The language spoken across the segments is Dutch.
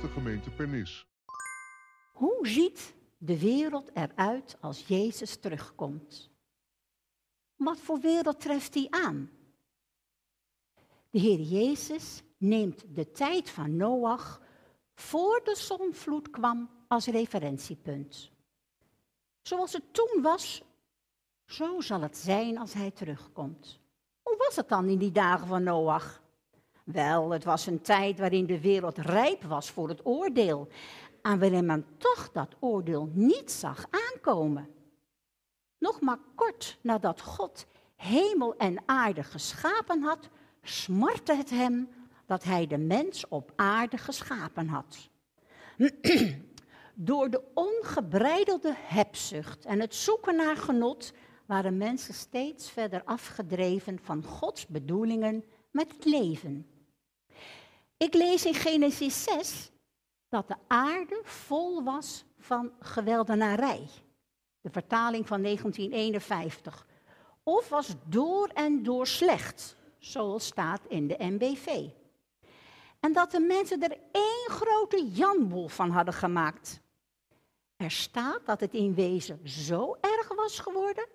de gemeente Pernis. Hoe ziet de wereld eruit als Jezus terugkomt? Wat voor wereld treft hij aan? De Heer Jezus neemt de tijd van Noach voor de zonvloed kwam als referentiepunt. Zoals het toen was, zo zal het zijn als hij terugkomt. Hoe was het dan in die dagen van Noach? Wel, het was een tijd waarin de wereld rijp was voor het oordeel en waarin men toch dat oordeel niet zag aankomen. Nog maar kort nadat God hemel en aarde geschapen had, smartte het hem dat hij de mens op aarde geschapen had. Door de ongebreidelde hebzucht en het zoeken naar genot waren mensen steeds verder afgedreven van Gods bedoelingen met het leven. Ik lees in Genesis 6 dat de aarde vol was van geweldenarij. De vertaling van 1951. Of was door en door slecht, zoals staat in de MBV. En dat de mensen er één grote janbol van hadden gemaakt. Er staat dat het in wezen zo erg was geworden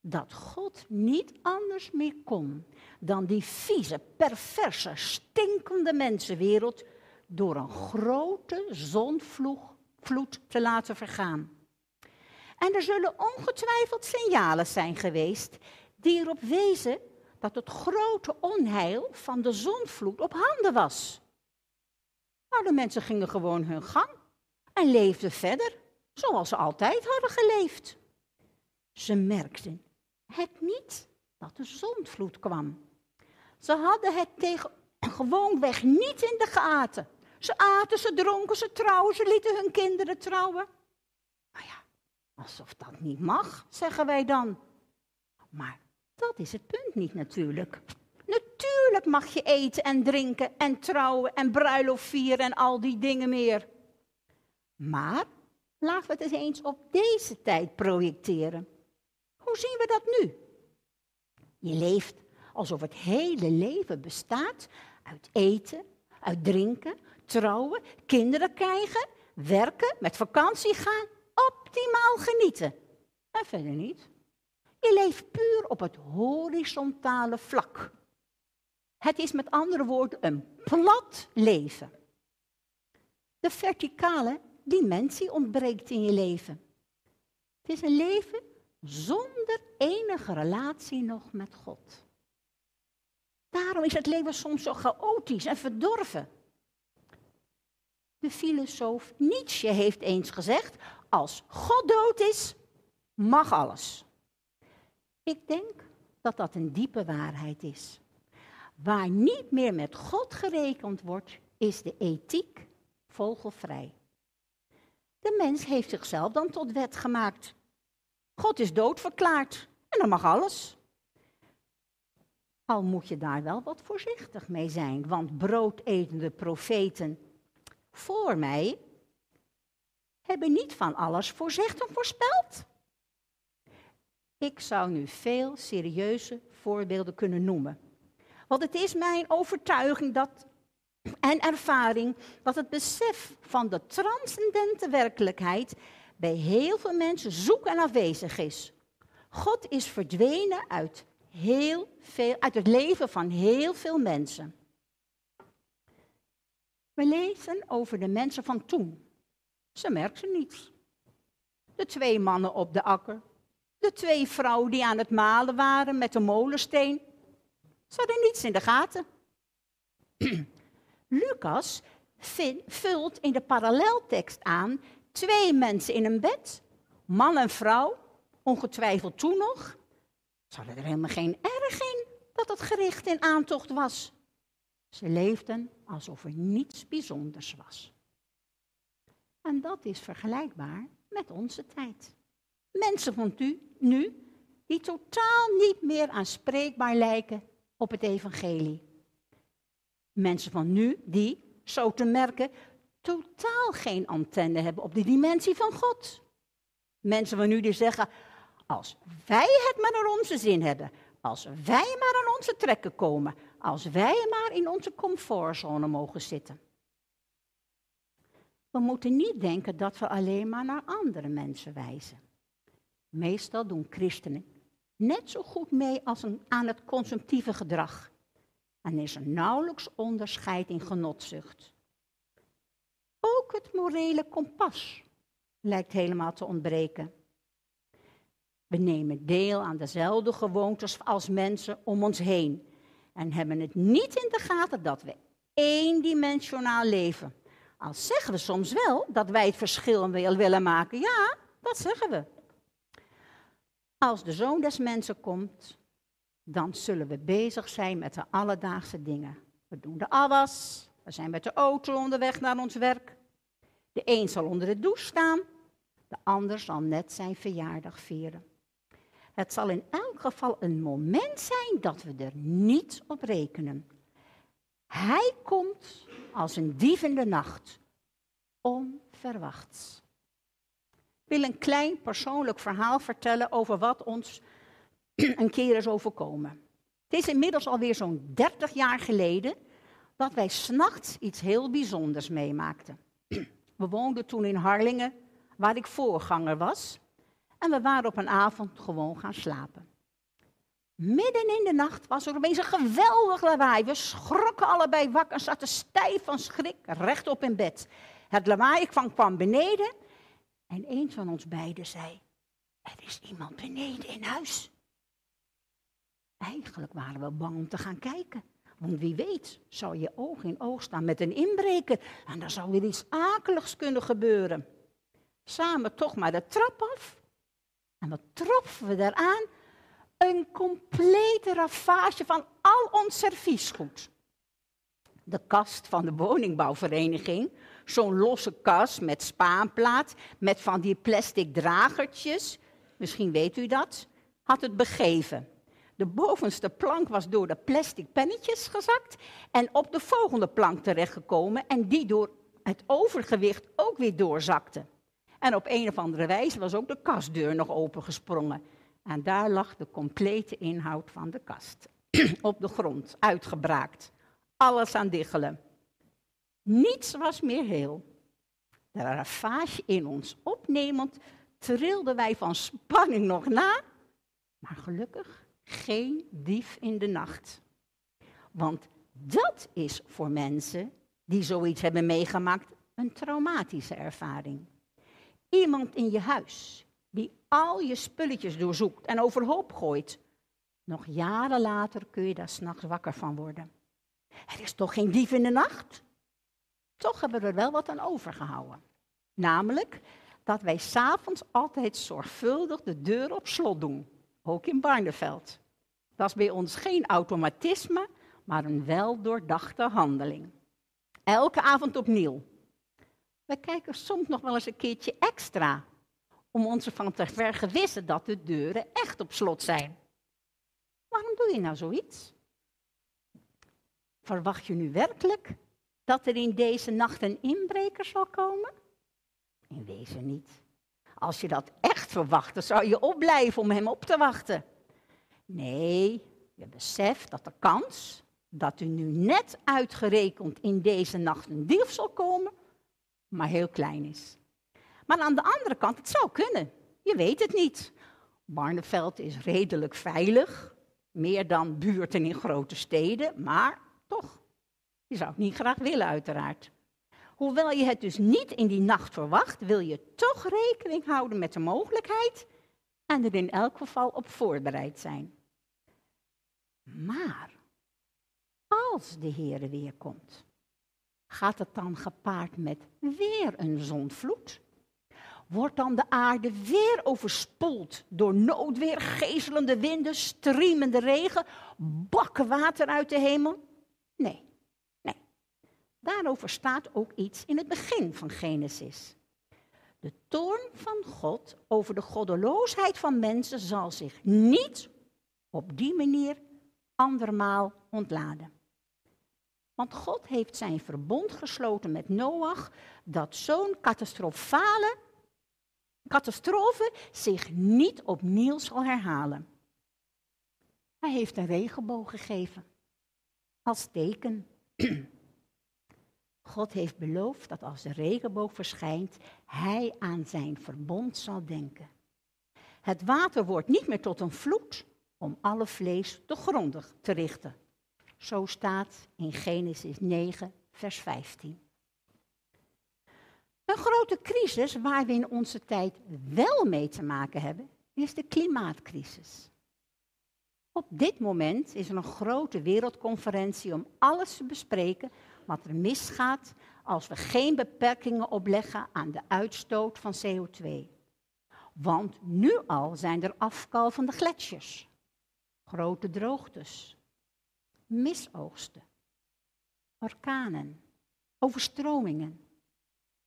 dat God niet anders meer kon dan die vieze, perverse, stinkende mensenwereld door een grote zonvloed te laten vergaan. En er zullen ongetwijfeld signalen zijn geweest die erop wezen dat het grote onheil van de zonvloed op handen was. Maar de mensen gingen gewoon hun gang en leefden verder zoals ze altijd hadden geleefd. Ze merkten het niet dat de zondvloed kwam. Ze hadden het tegen, gewoonweg niet in de gaten. Ze aten, ze dronken, ze trouwen, ze lieten hun kinderen trouwen. Nou ja, alsof dat niet mag, zeggen wij dan. Maar dat is het punt niet natuurlijk. Natuurlijk mag je eten en drinken en trouwen en bruiloft vieren en al die dingen meer. Maar laten we het eens eens op deze tijd projecteren. Hoe zien we dat nu? Je leeft alsof het hele leven bestaat uit eten, uit drinken, trouwen, kinderen krijgen, werken, met vakantie gaan, optimaal genieten. En verder niet. Je leeft puur op het horizontale vlak. Het is met andere woorden een plat leven. De verticale dimensie ontbreekt in je leven. Het is een leven zonder enige relatie nog met God. Daarom is het leven soms zo chaotisch en verdorven. De filosoof Nietzsche heeft eens gezegd: als God dood is, mag alles. Ik denk dat dat een diepe waarheid is. Waar niet meer met God gerekend wordt, is de ethiek vogelvrij. De mens heeft zichzelf dan tot wet gemaakt. God is doodverklaard en dan mag alles. Al moet je daar wel wat voorzichtig mee zijn, want broodetende profeten voor mij hebben niet van alles en voorspeld. Ik zou nu veel serieuze voorbeelden kunnen noemen. Want het is mijn overtuiging dat, en ervaring dat het besef van de transcendente werkelijkheid bij heel veel mensen zoek en afwezig is. God is verdwenen uit, heel veel, uit het leven van heel veel mensen. We lezen over de mensen van toen. Ze merkten niets. De twee mannen op de akker. De twee vrouwen die aan het malen waren met de molensteen. Ze hadden niets in de gaten. Lucas vult in de paralleltekst aan twee mensen in een bed, man en vrouw, ongetwijfeld toen nog. Ze er helemaal geen erg in dat het gericht in aantocht was. Ze leefden alsof er niets bijzonders was. En dat is vergelijkbaar met onze tijd. Mensen van u, nu die totaal niet meer aanspreekbaar lijken op het evangelie. Mensen van nu die, zo te merken, totaal geen antenne hebben op de dimensie van God. Mensen van nu die zeggen, als wij het maar naar onze zin hebben, als wij maar aan onze trekken komen, als wij maar in onze comfortzone mogen zitten. We moeten niet denken dat we alleen maar naar andere mensen wijzen. Meestal doen christenen net zo goed mee als aan het consumptieve gedrag. En is er nauwelijks onderscheid in genotzucht. Ook het morele kompas lijkt helemaal te ontbreken. We nemen deel aan dezelfde gewoontes als mensen om ons heen en hebben het niet in de gaten dat we eendimensionaal leven. Al zeggen we soms wel dat wij het verschil willen maken. Ja, dat zeggen we. Als de zoon des mensen komt, dan zullen we bezig zijn met de alledaagse dingen. We doen de afwas, we zijn met de auto onderweg naar ons werk. De een zal onder de douche staan, de ander zal net zijn verjaardag vieren. Het zal in elk geval een moment zijn dat we er niet op rekenen. Hij komt als een dief in de nacht, onverwachts. Ik wil een klein persoonlijk verhaal vertellen over wat ons een keer is overkomen. Het is inmiddels alweer zo'n 30 jaar geleden dat wij s'nachts iets heel bijzonders meemaakten. We woonden toen in Harlingen, waar ik voorganger was. En we waren op een avond gewoon gaan slapen. Midden in de nacht was er opeens een geweldig lawaai. We schrokken allebei wakker en zaten stijf van schrik rechtop in bed. Het lawaai kwam, kwam beneden en een van ons beiden zei: Er is iemand beneden in huis. Eigenlijk waren we bang om te gaan kijken. Want wie weet, zou je oog in oog staan met een inbreker en dan zou er iets akeligs kunnen gebeuren. Samen toch maar de trap af. En wat troffen we daaraan? Een complete ravage van al ons serviesgoed. De kast van de woningbouwvereniging, zo'n losse kast met spaanplaat, met van die plastic dragertjes, misschien weet u dat, had het begeven. De bovenste plank was door de plastic pennetjes gezakt en op de volgende plank terechtgekomen en die door het overgewicht ook weer doorzakte. En op een of andere wijze was ook de kastdeur nog opengesprongen. En daar lag de complete inhoud van de kast. op de grond, uitgebraakt. Alles aan diggelen. Niets was meer heel. De ravage in ons opnemend trilden wij van spanning nog na. Maar gelukkig geen dief in de nacht. Want dat is voor mensen die zoiets hebben meegemaakt een traumatische ervaring. Iemand in je huis die al je spulletjes doorzoekt en overhoop gooit. Nog jaren later kun je daar s'nachts wakker van worden. Er is toch geen dief in de nacht? Toch hebben we er wel wat aan overgehouden. Namelijk dat wij s'avonds altijd zorgvuldig de deur op slot doen. Ook in Barneveld. Dat is bij ons geen automatisme, maar een wel doordachte handeling. Elke avond opnieuw. We kijken soms nog wel eens een keertje extra. Om ons ervan te vergewissen dat de deuren echt op slot zijn. Waarom doe je nou zoiets? Verwacht je nu werkelijk dat er in deze nacht een inbreker zal komen? In wezen niet. Als je dat echt verwachtte, zou je opblijven om hem op te wachten. Nee, je beseft dat de kans dat u nu net uitgerekend in deze nacht een dief zal komen, maar heel klein is. Maar aan de andere kant, het zou kunnen. Je weet het niet. Barneveld is redelijk veilig, meer dan buurten in grote steden, maar toch, je zou het niet graag willen uiteraard. Hoewel je het dus niet in die nacht verwacht, wil je toch rekening houden met de mogelijkheid en er in elk geval op voorbereid zijn. Maar als de Heer weer komt, gaat het dan gepaard met weer een zondvloed? Wordt dan de aarde weer overspoeld door noodweer, gezelende winden, striemende regen, bakken water uit de hemel? Nee, nee. Daarover staat ook iets in het begin van Genesis. De toorn van God over de goddeloosheid van mensen zal zich niet op die manier andermaal ontladen. Want God heeft zijn verbond gesloten met Noach dat zo'n catastrofale catastrofe zich niet opnieuw zal herhalen. Hij heeft een regenboog gegeven als teken. God heeft beloofd dat als de regenboog verschijnt, hij aan zijn verbond zal denken. Het water wordt niet meer tot een vloed om alle vlees te grondig te richten. Zo staat in Genesis 9, vers 15. Een grote crisis waar we in onze tijd wel mee te maken hebben, is de klimaatcrisis. Op dit moment is er een grote wereldconferentie om alles te bespreken wat er misgaat als we geen beperkingen opleggen aan de uitstoot van CO2. Want nu al zijn er afkalvende gletsjers, grote droogtes, misoogsten, orkanen, overstromingen,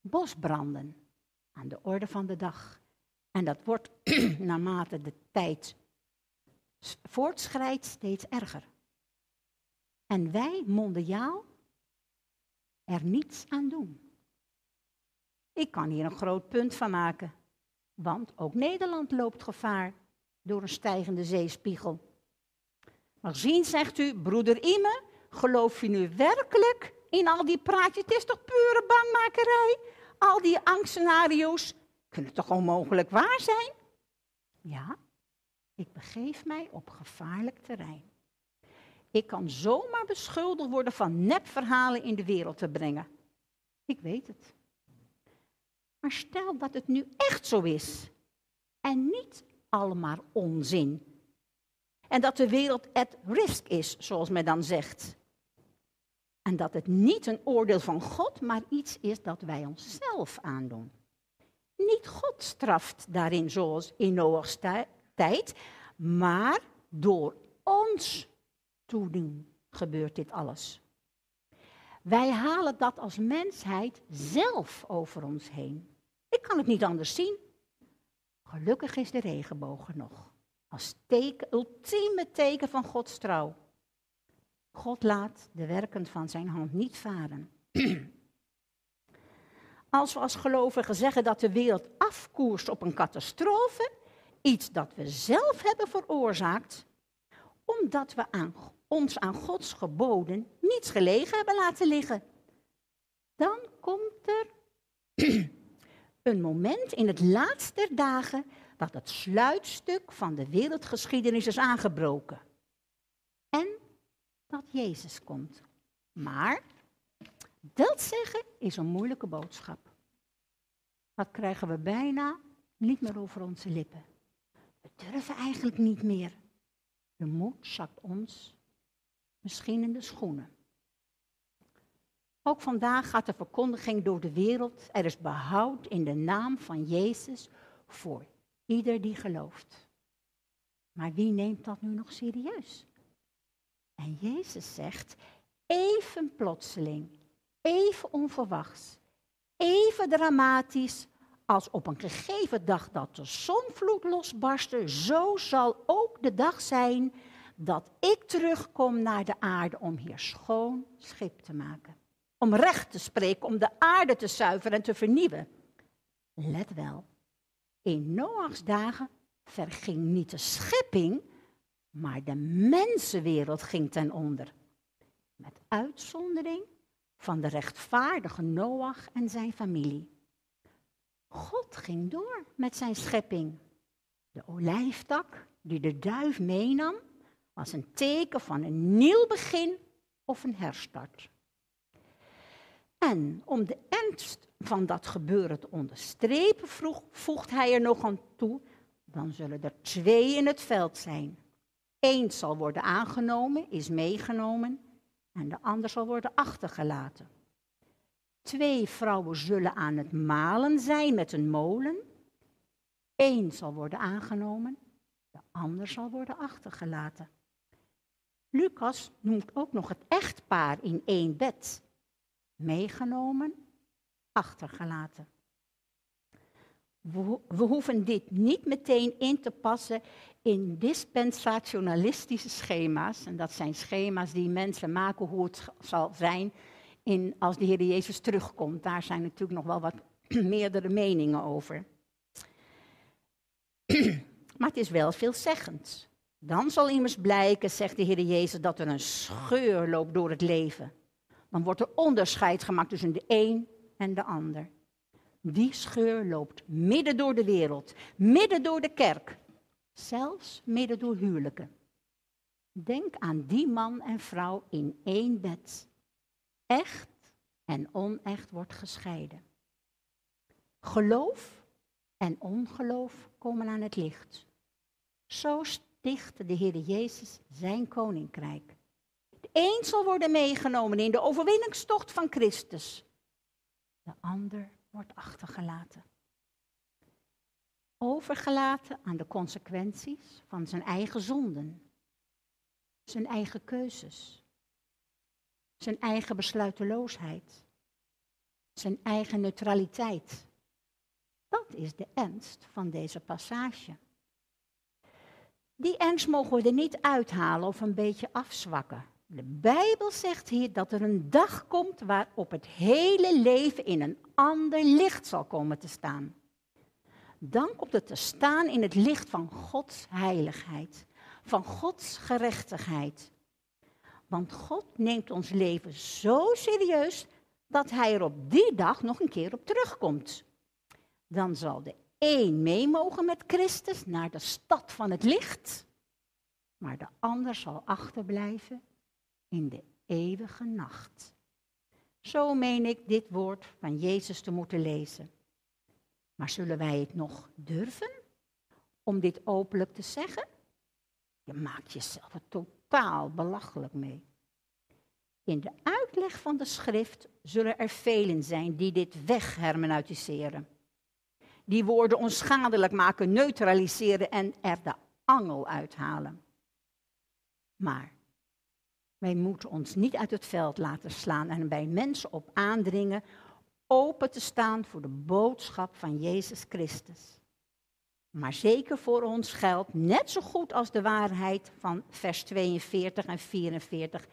bosbranden aan de orde van de dag. En dat wordt naarmate de tijd voortschrijdt steeds erger. En wij mondiaal er niets aan doen. Ik kan hier een groot punt van maken, want ook Nederland loopt gevaar door een stijgende zeespiegel. Maar zien, zegt u, broeder Ime, geloof je nu werkelijk in al die praatjes? Het is toch pure bangmakerij? Al die angstscenario's kunnen toch onmogelijk waar zijn? Ja, ik begeef mij op gevaarlijk terrein. Ik kan zomaar beschuldigd worden van nepverhalen in de wereld te brengen. Ik weet het. Maar stel dat het nu echt zo is. En niet allemaal onzin. En dat de wereld at risk is, zoals men dan zegt. En dat het niet een oordeel van God, maar iets is dat wij onszelf aandoen. Niet God straft daarin zoals in Noach's tijd, maar door ons toedoen gebeurt dit alles. Wij halen dat als mensheid zelf over ons heen. Ik kan het niet anders zien. Gelukkig is de regenboog nog. Als teken, ultieme teken van Gods trouw. God laat de werken van zijn hand niet varen. Als we als gelovigen zeggen dat de wereld afkoerst op een catastrofe, iets dat we zelf hebben veroorzaakt, omdat we ons aan Gods geboden niets gelegen hebben laten liggen. Dan komt er een moment in het laatste dagen dat het sluitstuk van de wereldgeschiedenis is aangebroken. En dat Jezus komt. Maar dat zeggen is een moeilijke boodschap. Dat krijgen we bijna niet meer over onze lippen. We durven eigenlijk niet meer. De moed zakt ons misschien in de schoenen. Ook vandaag gaat de verkondiging door de wereld. Er is behoud in de naam van Jezus voor ieder die gelooft. Maar wie neemt dat nu nog serieus? En Jezus zegt, even plotseling, even onverwachts, even dramatisch als op een gegeven dag dat de zonvloed losbarstte, zo zal ook de dag zijn dat ik terugkom naar de aarde om hier schoon schip te maken. Om recht te spreken, om de aarde te zuiveren en te vernieuwen. Let wel, in Noachs dagen verging niet de schepping, maar de mensenwereld ging ten onder. Met uitzondering van de rechtvaardige Noach en zijn familie. God ging door met zijn schepping. De olijftak die de duif meenam, was een teken van een nieuw begin of een herstart. En om de ernst van dat gebeuren te onderstrepen, vroeg, voegt hij er nog aan toe, dan zullen er twee in het veld zijn. Eén zal worden aangenomen, is meegenomen, en de ander zal worden achtergelaten. Twee vrouwen zullen aan het malen zijn met een molen. Eén zal worden aangenomen, de ander zal worden achtergelaten. Lucas noemt ook nog het echtpaar in één bed. Meegenomen, achtergelaten. We hoeven dit niet meteen in te passen in dispensationalistische schema's. En dat zijn schema's die mensen maken hoe het zal zijn in, als de Heer Jezus terugkomt. Daar zijn natuurlijk nog wel wat meerdere meningen over. maar het is wel veelzeggend. Dan zal immers blijken, zegt de Heer Jezus, dat er een scheur loopt door het leven. Dan wordt er onderscheid gemaakt tussen de een en de ander. Die scheur loopt midden door de wereld, midden door de kerk, zelfs midden door huwelijken. Denk aan die man en vrouw in één bed. Echt en onecht wordt gescheiden. Geloof en ongeloof komen aan het licht. Zo sticht de Heer Jezus zijn koninkrijk. De een zal worden meegenomen in de overwinningstocht van Christus. De ander wordt achtergelaten. Overgelaten aan de consequenties van zijn eigen zonden, zijn eigen keuzes, zijn eigen besluiteloosheid, zijn eigen neutraliteit. Dat is de ernst van deze passage. Die ernst mogen we er niet uithalen of een beetje afzwakken. De Bijbel zegt hier dat er een dag komt waarop het hele leven in een ander licht zal komen te staan. Dan komt het te staan in het licht van Gods heiligheid, van Gods gerechtigheid. Want God neemt ons leven zo serieus dat Hij er op die dag nog een keer op terugkomt. Dan zal de een mee mogen met Christus naar de stad van het licht, maar de ander zal achterblijven in de eeuwige nacht. Zo meen ik dit woord van Jezus te moeten lezen. Maar zullen wij het nog durven om dit openlijk te zeggen? Je maakt jezelf er totaal belachelijk mee. In de uitleg van de schrift zullen er velen zijn die dit weghermeneutiseren. Die woorden onschadelijk maken, neutraliseren en er de angel uithalen. Maar wij moeten ons niet uit het veld laten slaan en bij mensen op aandringen open te staan voor de boodschap van Jezus Christus. Maar zeker voor ons geldt, net zo goed als de waarheid van vers 42 en 44,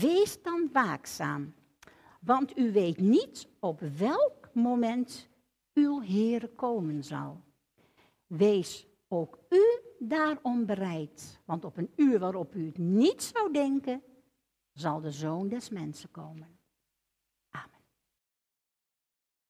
wees dan waakzaam, want u weet niet op welk moment uw Heer komen zal. Wees ook u daarom bereid, want op een uur waarop u het niet zou denken, zal de zoon des mensen komen.